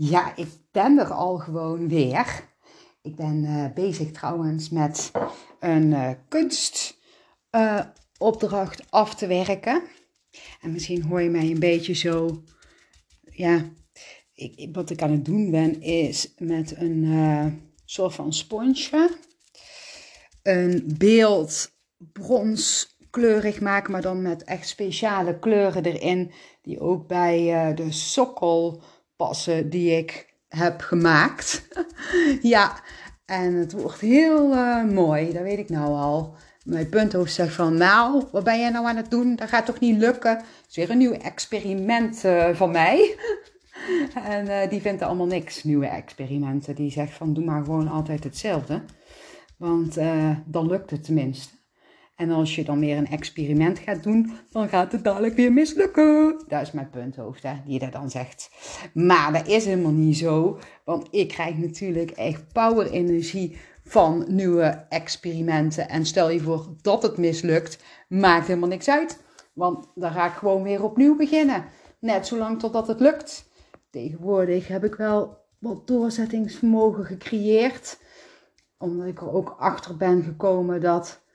Ja, ik ben er al gewoon weer. Ik ben uh, bezig trouwens met een uh, kunstopdracht uh, af te werken. En misschien hoor je mij een beetje zo. Ja, ik, wat ik aan het doen ben is met een soort van sponsje. Een beeld bronskleurig maken, maar dan met echt speciale kleuren erin. Die ook bij de sokkel passen die ik heb gemaakt. ja, en het wordt heel uh, mooi, dat weet ik nou al. Mijn punthoofd zegt van, nou, wat ben jij nou aan het doen? Dat gaat toch niet lukken? Het is weer een nieuw experiment uh, van mij. en uh, die vindt allemaal niks, nieuwe experimenten. Die zegt van, doe maar gewoon altijd hetzelfde. Want dan lukt het tenminste. En als je dan weer een experiment gaat doen, dan gaat het dadelijk weer mislukken. Dat is mijn punthoofd, hè, die dat dan zegt. Maar dat is helemaal niet zo, want ik krijg natuurlijk echt power-energie van nieuwe experimenten. En stel je voor dat het mislukt, maakt helemaal niks uit. Want dan ga ik gewoon weer opnieuw beginnen. Net zolang totdat het lukt. Tegenwoordig heb ik wel wat doorzettingsvermogen gecreëerd. Omdat ik er ook achter ben gekomen dat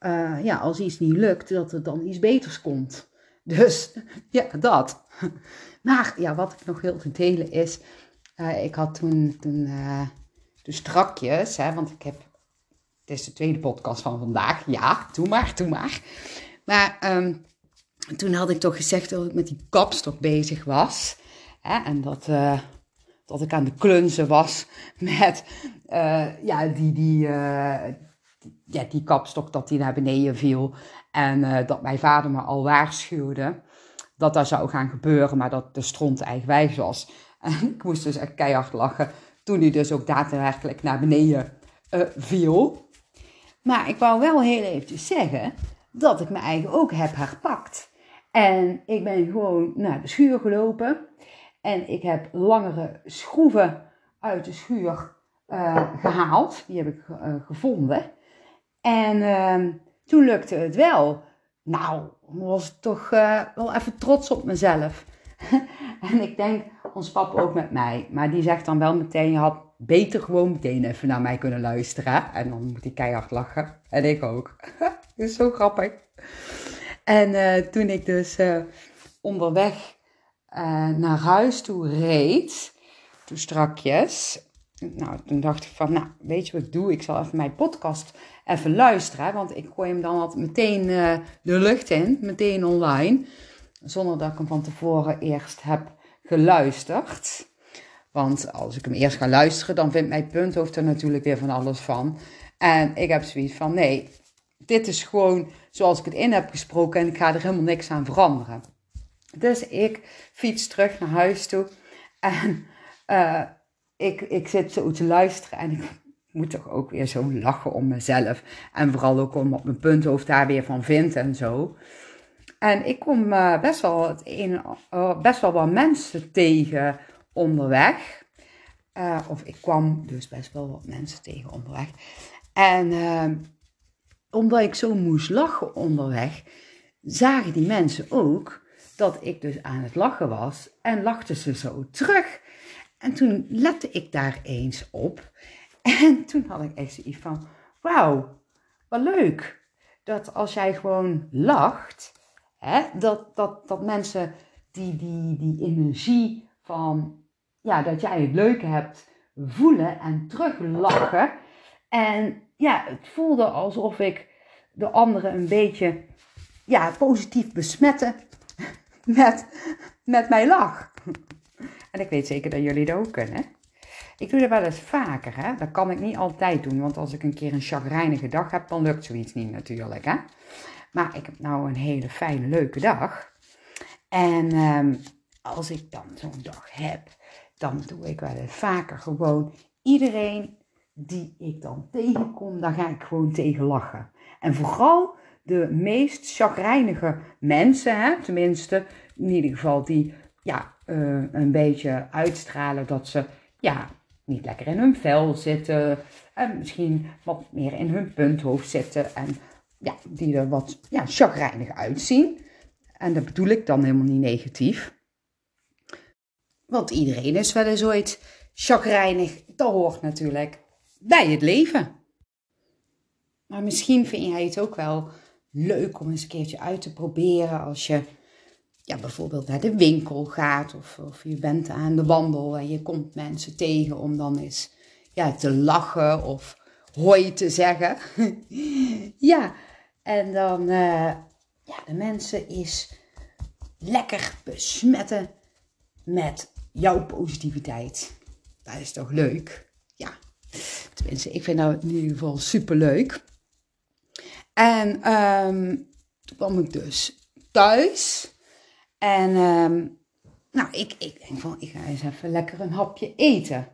uh, ja, als iets niet lukt, dat er dan iets beters komt. Dus ja, dat. Maar ja, wat ik nog wil te delen is, uh, ik had toen, toen, uh, strakjes, hè, want ik heb, het is de tweede podcast van vandaag, ja, doe maar, doe maar. Maar um, toen had ik toch gezegd dat ik met die kapstok bezig was. Hè, en dat, dat ik aan de klunzen was met ja, die, die, ja, die kapstok dat die naar beneden viel. En uh, dat mijn vader me al waarschuwde dat dat zou gaan gebeuren, maar dat de stront eigenwijs was. Ik moest dus echt keihard lachen toen hij dus ook daadwerkelijk naar beneden uh, viel. Maar ik wou wel heel eventjes zeggen dat ik me eigen ook heb herpakt. En ik ben gewoon naar de schuur gelopen. En ik heb langere schroeven uit de schuur uh, gehaald. Die heb ik gevonden. En uh, toen lukte het wel. Nou, was ik toch uh, wel even trots op mezelf. en ik denk, ons papa ook met mij. Maar die zegt dan wel meteen, je had beter gewoon meteen even naar mij kunnen luisteren. En dan moet hij keihard lachen. En ik ook. is zo grappig. En uh, toen ik dus uh, onderweg naar huis toe reed, toen strakjes, nou, toen dacht ik van, nou, weet je wat ik doe? Ik zal even mijn podcast even luisteren. Want ik gooi hem dan altijd meteen uh, de lucht in, meteen online. Zonder dat ik hem van tevoren eerst heb geluisterd. Want als ik hem eerst ga luisteren, dan vindt mijn punthoofd er natuurlijk weer van alles van. En ik heb zoiets van, nee, dit is gewoon zoals ik het in heb gesproken en ik ga er helemaal niks aan veranderen. Dus ik fiets terug naar huis toe en uh, ik, ik zit zo te luisteren en ik moet toch ook weer zo lachen om mezelf. En vooral ook om wat mijn punthoofd daar weer van vindt en zo. En ik kom uh, best, wel uh, best wel wat mensen tegen onderweg. Uh, of ik kwam dus best wel wat mensen tegen onderweg. En omdat ik zo moest lachen onderweg, zagen die mensen ook dat ik dus aan het lachen was. En lachten ze zo terug. En toen lette ik daar eens op. En toen had ik echt zoiets van: wauw, wat leuk. Dat als jij gewoon lacht, hè, dat, dat, dat mensen die, die, die energie van ja, dat jij het leuke hebt voelen en teruglachen. En ja, het voelde alsof ik de anderen een beetje ja, positief besmette met, met mijn lach. En ik weet zeker dat jullie dat ook kunnen. Ik doe dat wel eens vaker, hè. Dat kan ik niet altijd doen, want als ik een keer een chagrijnige dag heb, dan lukt zoiets niet natuurlijk, hè. Maar ik heb nou een hele fijne, leuke dag. En um, als ik dan zo'n dag heb, dan doe ik wel eens vaker gewoon iedereen die ik dan tegenkom, daar ga ik gewoon tegen lachen. En vooral de meest chagrijnige mensen, hè, tenminste, in ieder geval die ja, uh, een beetje uitstralen dat ze ja, niet lekker in hun vel zitten. En misschien wat meer in hun punthoofd zitten. En ja, die er wat ja, chagrijnig uitzien. En dat bedoel ik dan helemaal niet negatief. Want iedereen is wel eens ooit chagrijnig. Dat hoort natuurlijk bij het leven. Maar misschien vind jij het ook wel leuk om eens een keertje uit te proberen als je ja, bijvoorbeeld naar de winkel gaat of, of je bent aan de wandel en je komt mensen tegen om dan eens ja, te lachen of hoi te zeggen. ja, en dan uh, ja, de mensen is lekker besmetten met jouw positiviteit. Dat is toch leuk? Ja, tenminste, ik vind dat in ieder geval super leuk. En um, toen kwam ik dus thuis. En um, nou, ik, ik denk van, ik ga eens even lekker een hapje eten.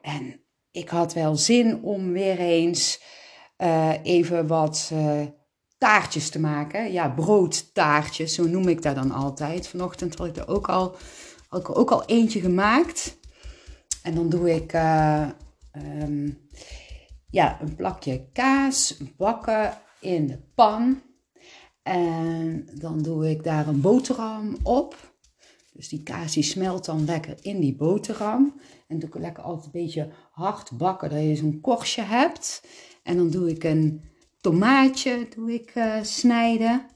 En ik had wel zin om weer eens uh, even wat uh, taartjes te maken. Ja, broodtaartjes, zo noem ik dat dan altijd. Vanochtend had ik er ook al, ook al eentje gemaakt. En dan doe ik uh, um, ja, een plakje kaas bakken in de pan. En dan doe ik daar een boterham op. Dus die kaas die smelt dan lekker in die boterham. En doe ik lekker altijd een beetje hard bakken, dat je zo'n korstje hebt. En dan doe ik een tomaatje doe ik, uh, snijden.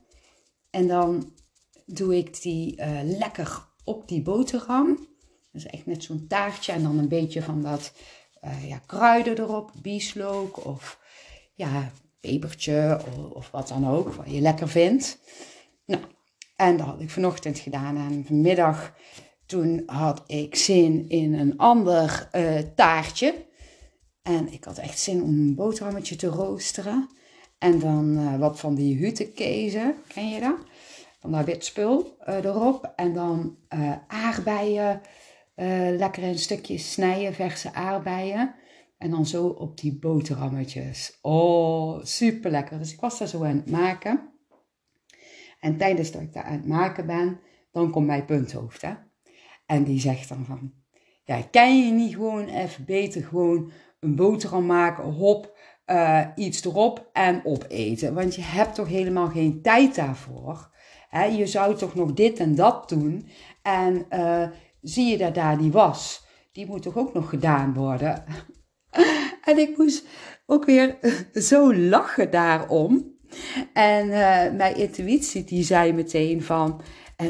En dan doe ik die uh, lekker op die boterham. Is echt net zo'n taartje. En dan een beetje van dat uh, ja, kruiden erop. Bieslook of ja, pepertje of, of, wat dan ook. Wat je lekker vindt. Nou, en dat had ik vanochtend gedaan. En vanmiddag toen had ik zin in een ander taartje. En ik had echt zin om een boterhammetje te roosteren. En dan uh, wat van die hutekezen, ken je dat? Van dat wit spul uh, erop. En dan aardbeien, lekker in stukjes snijden, verse aardbeien. En dan zo op die boterhammetjes. Oh, super lekker. Dus ik was daar zo aan het maken. En tijdens dat ik daar aan het maken ben, dan komt mijn punthoofd. Hè? En die zegt dan van, ja, kan je niet gewoon even beter gewoon een boterham maken, hop, uh, iets erop en opeten. Want je hebt toch helemaal geen tijd daarvoor. Hè? Je zou toch nog dit en dat doen. En uh, zie je dat daar die was? Die moet toch ook nog gedaan worden? En ik moest ook weer zo lachen daarom. En uh, mijn intuïtie die zei meteen van,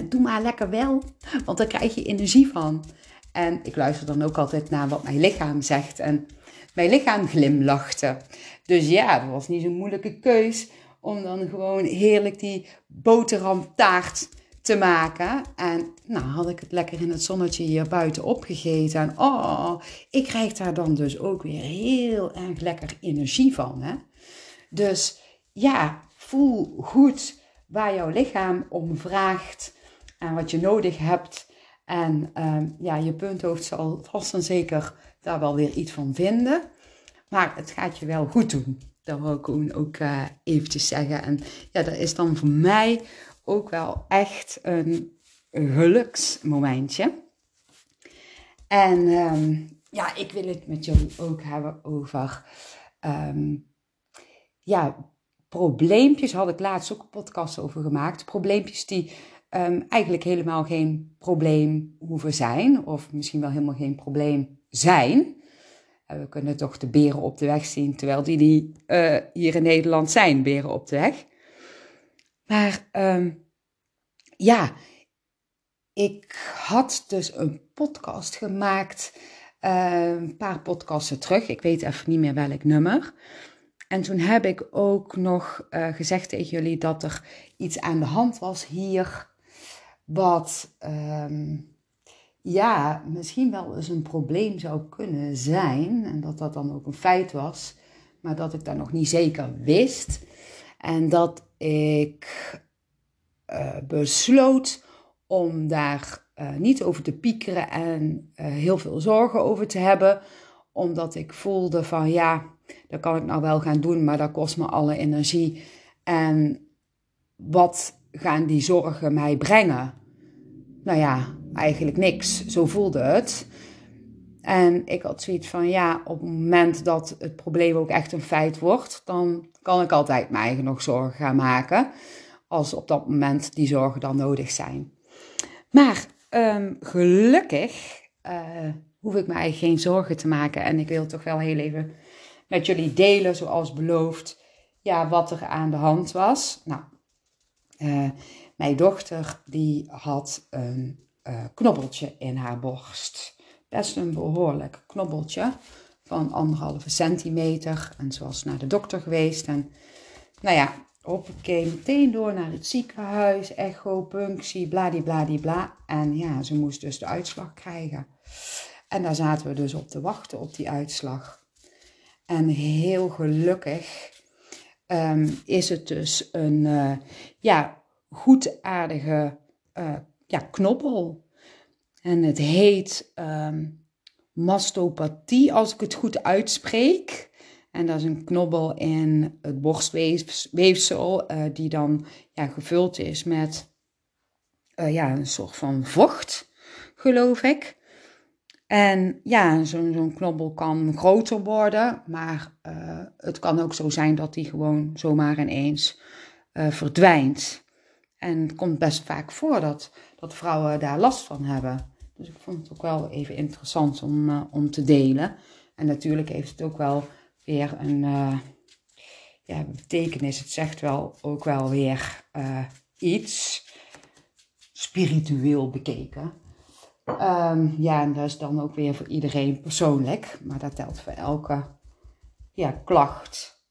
doe maar lekker wel, want daar krijg je energie van. En ik luister dan ook altijd naar wat mijn lichaam zegt. En mijn lichaam glimlachte. Dus ja, dat was niet zo'n moeilijke keus om dan gewoon heerlijk die boterhamtaart te maken. En nou had ik het lekker in het zonnetje hier buiten opgegeten. En oh, ik krijg daar dan dus ook weer heel erg lekker energie van. Hè? Dus ja, voel goed waar jouw lichaam om vraagt en wat je nodig hebt. En um, ja, je punthoofd zal vast en zeker daar wel weer iets van vinden. Maar het gaat je wel goed doen. Dat wil ik ook uh, eventjes zeggen. En ja, dat is dan voor mij ook wel echt een geluksmomentje. En um, ja, ik wil het met jullie ook hebben over um, ja, probleempjes. Had ik laatst ook een podcast over gemaakt. Probleempjes die um, eigenlijk helemaal geen probleem hoeven zijn. Of misschien wel helemaal geen probleem zijn. Uh, we kunnen toch de beren op de weg zien, terwijl die, die uh, hier in Nederland zijn, beren op de weg. Maar um, ja, ik had dus een podcast gemaakt, uh, een paar podcasten terug. Ik weet even niet meer welk nummer. En toen heb ik ook nog gezegd tegen jullie dat er iets aan de hand was hier wat um, ja, misschien wel eens een probleem zou kunnen zijn. En dat dat dan ook een feit was, maar dat ik dat nog niet zeker wist. En dat ik uh, besloot om daar uh, niet over te piekeren en uh, heel veel zorgen over te hebben. Omdat ik voelde van ja, dat kan ik nou wel gaan doen, maar dat kost me alle energie. En wat gaan die zorgen mij brengen? nou ja, eigenlijk niks. Zo voelde het. En ik had zoiets van, ja, op het moment dat het probleem ook echt een feit wordt, dan kan ik altijd mij eigen nog zorgen gaan maken. Als op dat moment die zorgen dan nodig zijn. Maar ehm, gelukkig uh, hoef ik eigenlijk geen zorgen te maken. En ik wil toch wel heel even met jullie delen, zoals beloofd, ja, wat er aan de hand was. Nou, uh, mijn dochter die had een uh, knobbeltje in haar borst. Best een behoorlijk knobbeltje van anderhalve centimeter. En ze was naar de dokter geweest. En nou ja, hoppakee, meteen door naar het ziekenhuis. Echo, punctie, bladibladibla. En ja, ze moest dus de uitslag krijgen. En daar zaten we dus op te wachten op die uitslag. En heel gelukkig um, is het dus een uh, ja, goedaardige uh, ja, knobbel. En het heet um, mastopathie, als ik het goed uitspreek. En dat is een knobbel in het borstweefsel, uh, die dan ja, gevuld is met uh, ja, een soort van vocht, geloof ik. En ja, zo'n zo'n knobbel kan groter worden, maar uh, het kan ook zo zijn dat die gewoon zomaar ineens verdwijnt. En het komt best vaak voor dat, dat vrouwen daar last van hebben. Dus ik vond het ook wel even interessant om, uh, om te delen. En natuurlijk heeft het ook wel weer een uh, ja, betekenis. Het zegt wel ook wel weer uh, iets spiritueel bekeken. Um, ja, en dat is dan ook weer voor iedereen persoonlijk. Maar dat telt voor elke ja, klacht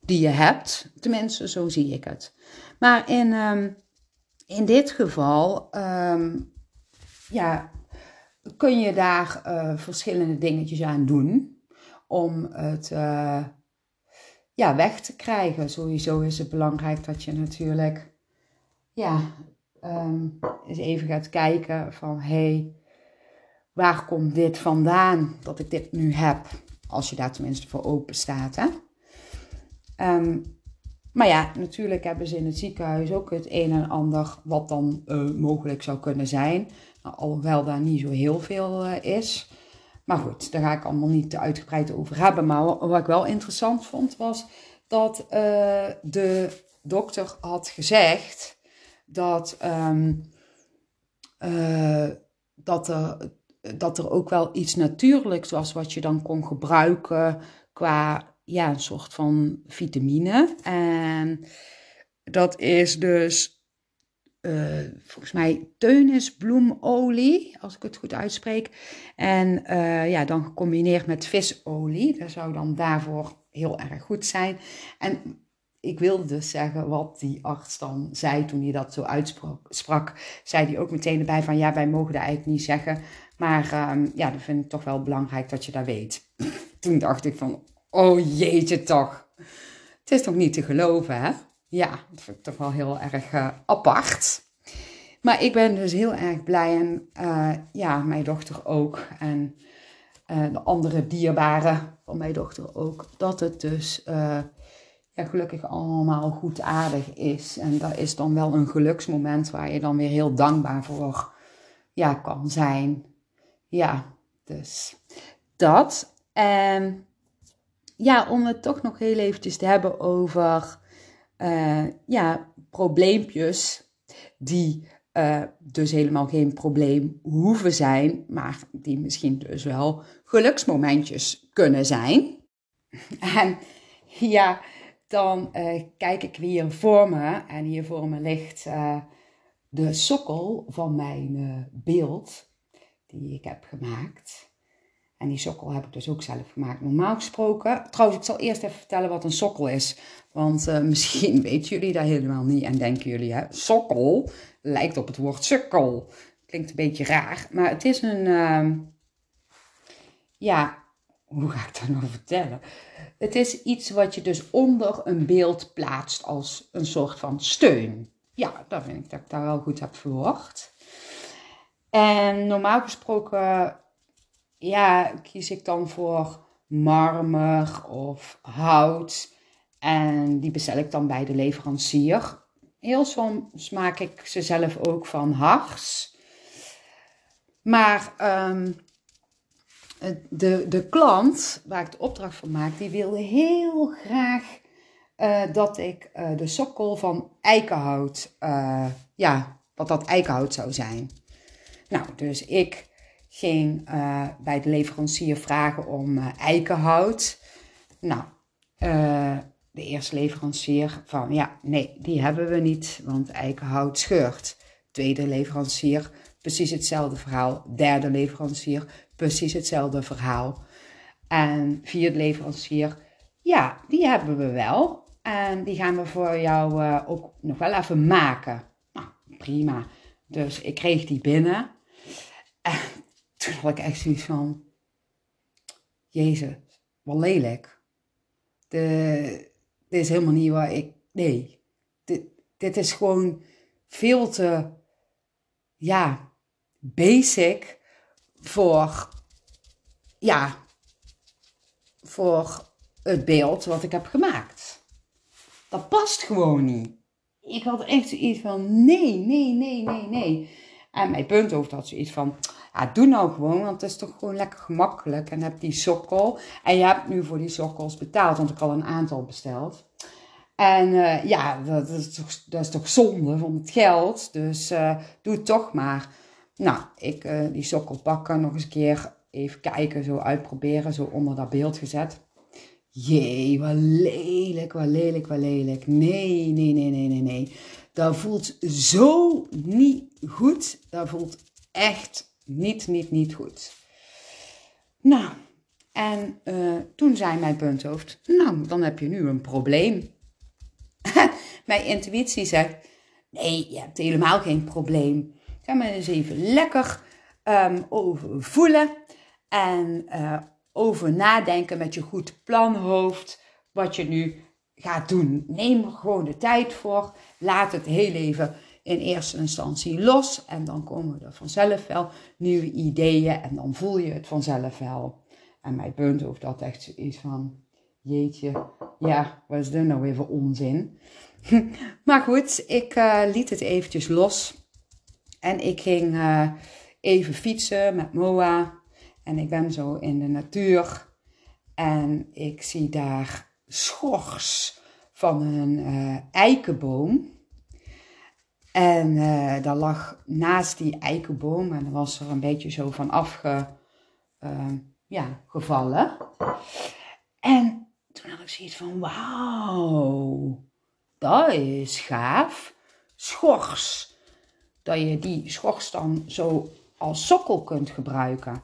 die je hebt. Tenminste, zo zie ik het. Maar in, um, in dit geval um, ja, kun je daar uh, verschillende dingetjes aan doen om het uh, ja, weg te krijgen. Sowieso is het belangrijk dat je natuurlijk ja, um, eens even gaat kijken van hé, hey, waar komt dit vandaan dat ik dit nu heb? Als je daar tenminste voor open staat. Hè? Um, maar ja, natuurlijk hebben ze in het ziekenhuis ook het een en ander wat dan uh, mogelijk zou kunnen zijn. Nou, alhoewel daar niet zo heel veel uh, is. Maar goed, daar ga ik allemaal niet te uitgebreid over hebben. Maar wat ik wel interessant vond was dat uh, de dokter had gezegd dat, um, dat, er, dat er ook wel iets natuurlijks was wat je dan kon gebruiken qua ja, een soort van vitamine. En dat is dus uh, volgens mij teunisbloemolie, als ik het goed uitspreek. En uh, ja, dan gecombineerd met visolie. Dat zou dan daarvoor heel erg goed zijn. En ik wilde dus zeggen wat die arts dan zei toen hij dat zo uitsprak. Sprak, zei hij ook meteen erbij van ja, wij mogen dat eigenlijk niet zeggen. Maar um, ja, dat vind ik toch wel belangrijk dat je dat weet. toen dacht ik van Oh jeetje toch. Het is toch niet te geloven, hè? Ja, dat vind ik toch wel heel erg uh, apart. Maar ik ben dus heel erg blij en uh, ja, mijn dochter ook. En uh, de andere dierbaren van mijn dochter ook. Dat het dus ja, gelukkig allemaal goed aardig is. En dat is dan wel een geluksmoment waar je dan weer heel dankbaar voor ja, kan zijn. Ja, dus dat. En ja, om het toch nog heel eventjes te hebben over uh, ja, probleempjes die uh, dus helemaal geen probleem hoeven zijn, maar die misschien dus wel geluksmomentjes kunnen zijn. En ja, dan uh, kijk ik hier voor me en hier voor me ligt de sokkel van mijn beeld die ik heb gemaakt. En die sokkel heb ik dus ook zelf gemaakt. Normaal gesproken. Trouwens, ik zal eerst even vertellen wat een sokkel is. Want uh, misschien weten jullie dat helemaal niet. En denken jullie, hè, sokkel lijkt op het woord sukkel. Klinkt een beetje raar. Maar het is een. Uh, ja, hoe ga ik dat nou vertellen? Het is iets wat je dus onder een beeld plaatst als een soort van steun. Ja, dat vind ik dat ik daar wel goed heb verwoord. En normaal gesproken ja, kies ik dan voor marmer of hout. En die bestel ik dan bij de leverancier. Heel soms maak ik ze zelf ook van hars. Maar um, de, de klant waar ik de opdracht voor maak, die wilde heel graag uh, dat ik uh, de sokkel van eikenhout, uh, ja, wat dat eikenhout zou zijn. Nou, dus ik ging uh, bij de leverancier vragen om uh, eikenhout. Nou, uh, de eerste leverancier van ja, nee, die hebben we niet, want eikenhout scheurt. Tweede leverancier, precies hetzelfde verhaal. Derde leverancier, precies hetzelfde verhaal. En vierde leverancier, ja, die hebben we wel. En die gaan we voor jou ook nog wel even maken. Nou, prima. Dus ik kreeg die binnen. En toen had ik echt zoiets van... Jezus, wat lelijk. De, dit is helemaal niet waar ik... Nee. Dit, dit is gewoon veel te... Ja, basic voor... Ja, voor het beeld wat ik heb gemaakt. Dat past gewoon niet. Ik had echt zoiets van, nee, nee, nee, nee, nee. En mijn punthoofd had zoiets van, doe nou gewoon, want het is toch gewoon lekker gemakkelijk. En heb die sokkel. En je hebt nu voor die sokkels betaald, want ik al een aantal besteld. En uh, ja, dat is, toch, dat is toch zonde van het geld. Dus uh, doe het toch maar. Nou, ik uh, die sokkel pakken, nog eens een keer even kijken, zo uitproberen, zo onder dat beeld gezet. Jee, wat lelijk, wat lelijk, wat lelijk. Nee, nee, nee, nee, nee, nee. Dat voelt zo niet goed. Dat voelt echt niet, niet, niet goed. Nou, en uh, toen zei mijn punthoofd, nou, dan heb je nu een probleem. mijn intuïtie zegt, nee, je hebt helemaal geen probleem. Ga maar eens even lekker um, over voelen en uh, over nadenken met je goed planhoofd wat je nu gaat doen. Neem er gewoon de tijd voor. Laat het heel even in eerste instantie los en dan komen er vanzelf wel nieuwe ideeën en dan voel je het vanzelf wel. En mijn punt over dat echt zoiets van, jeetje, ja, wat is nou weer voor onzin? maar goed, ik uh, liet het eventjes los en ik ging uh, even fietsen met Moa en ik ben zo in de natuur en ik zie daar schors van een uh, eikenboom. En uh, daar lag naast die eikenboom, en was er een beetje zo van afge, uh, ja, gevallen. En toen had ik zoiets van, wauw, dat is gaaf. Schors. Dat je die schors dan zo als sokkel kunt gebruiken.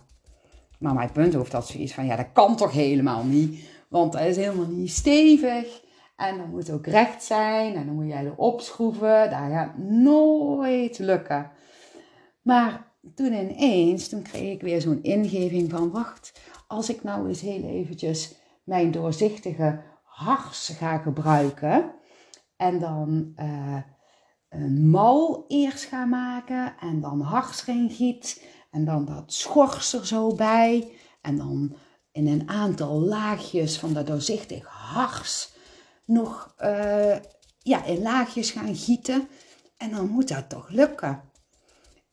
Maar mijn punt hoeft dat zoiets van, ja, dat kan toch helemaal niet. Want dat is helemaal niet stevig. En dan moet het ook recht zijn. En dan moet jij erop schroeven. Dat gaat nooit lukken. Maar toen ineens, toen kreeg ik weer zo'n ingeving van... Wacht, als ik nou eens heel eventjes mijn doorzichtige hars ga gebruiken... En dan uh, een mal eerst ga maken. En dan hars giet. En dan dat schors er zo bij. En dan in een aantal laagjes van dat doorzichtig hars nog uh, ja, in laagjes gaan gieten. En dan moet dat toch lukken.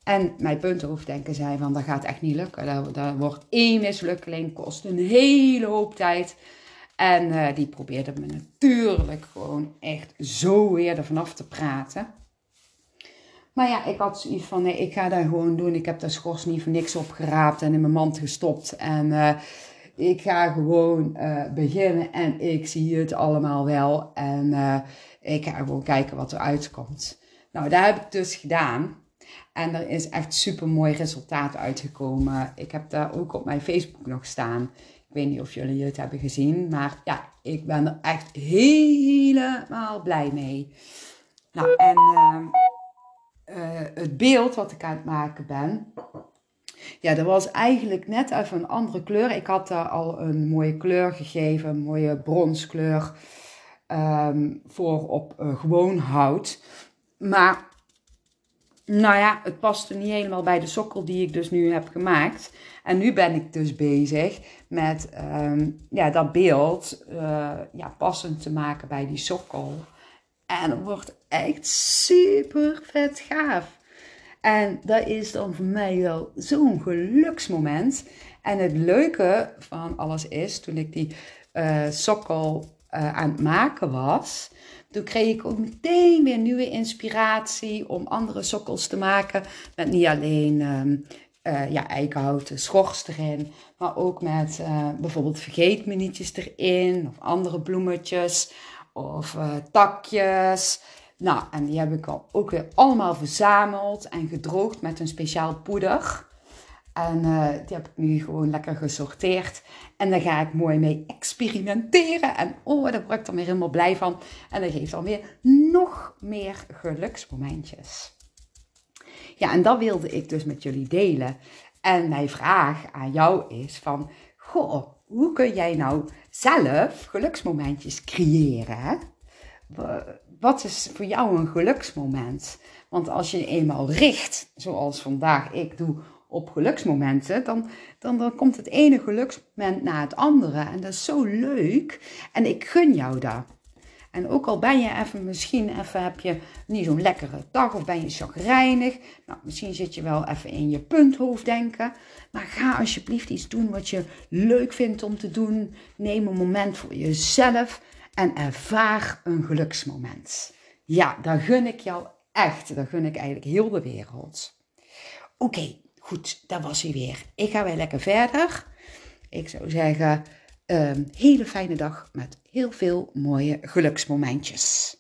En mijn puntenhoofddenken zei van dat gaat echt niet lukken. Dat, wordt één mislukkeling, kost een hele hoop tijd. En uh, die probeerde me natuurlijk gewoon echt zo weer er vanaf te praten. Maar ja, ik had zoiets van, nee, ik ga dat gewoon doen. Ik heb dat schors niet voor niks opgeraapt en in mijn mand gestopt. En uh, ik ga gewoon uh, beginnen en ik zie het allemaal wel. En uh, ik ga gewoon kijken wat er uitkomt. Nou, dat heb ik dus gedaan. En er is echt super mooi resultaat uitgekomen. Ik heb daar ook op mijn Facebook nog staan. Ik weet niet of jullie het hebben gezien. Maar ja, ik ben er echt helemaal blij mee. Nou, en uh, het beeld wat ik aan het maken ben, ja, dat was eigenlijk net even een andere kleur. Ik had daar al een mooie kleur gegeven, een mooie bronskleur um, voor op uh, gewoon hout. Maar, nou ja, het paste niet helemaal bij de sokkel die ik dus nu heb gemaakt. En nu ben ik dus bezig met um, ja, dat beeld uh, ja, passend te maken bij die sokkel. En het wordt echt super vet gaaf. En dat is dan voor mij wel zo'n geluksmoment. En het leuke van alles is, toen ik die uh, sokkel uh, aan het maken was, Toen kreeg ik ook meteen weer nieuwe inspiratie om andere sokkels te maken. Met niet alleen um, uh, ja, eikenhouten schors erin, maar ook met bijvoorbeeld vergeetmenietjes erin of andere bloemetjes of takjes. Nou, en die heb ik al ook weer allemaal verzameld en gedroogd met een speciaal poeder. En uh, die heb ik nu gewoon lekker gesorteerd. En daar ga ik mooi mee experimenteren. En oh, daar word ik dan weer helemaal blij van. En dat geeft dan weer nog meer geluksmomentjes. Ja, en dat wilde ik dus met jullie delen. En mijn vraag aan jou is van... Goh, hoe kun jij nou zelf geluksmomentjes creëren? Wat is voor jou een geluksmoment? Want als je eenmaal richt, zoals vandaag ik doe op geluksmomenten, dan, dan, dan komt het ene geluksmoment na het andere. En dat is zo leuk. En ik gun jou dat. En ook al ben je even, misschien even heb je niet zo'n lekkere dag of ben je chagrijnig. Nou, misschien zit je wel even in je punthoofd denken. Maar ga alsjeblieft iets doen wat je leuk vindt om te doen. Neem een moment voor jezelf en ervaar een geluksmoment. Ja, daar gun ik jou echt. Daar gun ik eigenlijk heel de wereld. Oké, Goed, dat was hij weer. Ik ga weer lekker verder. Ik zou zeggen, een ehm, hele fijne dag met heel veel mooie geluksmomentjes.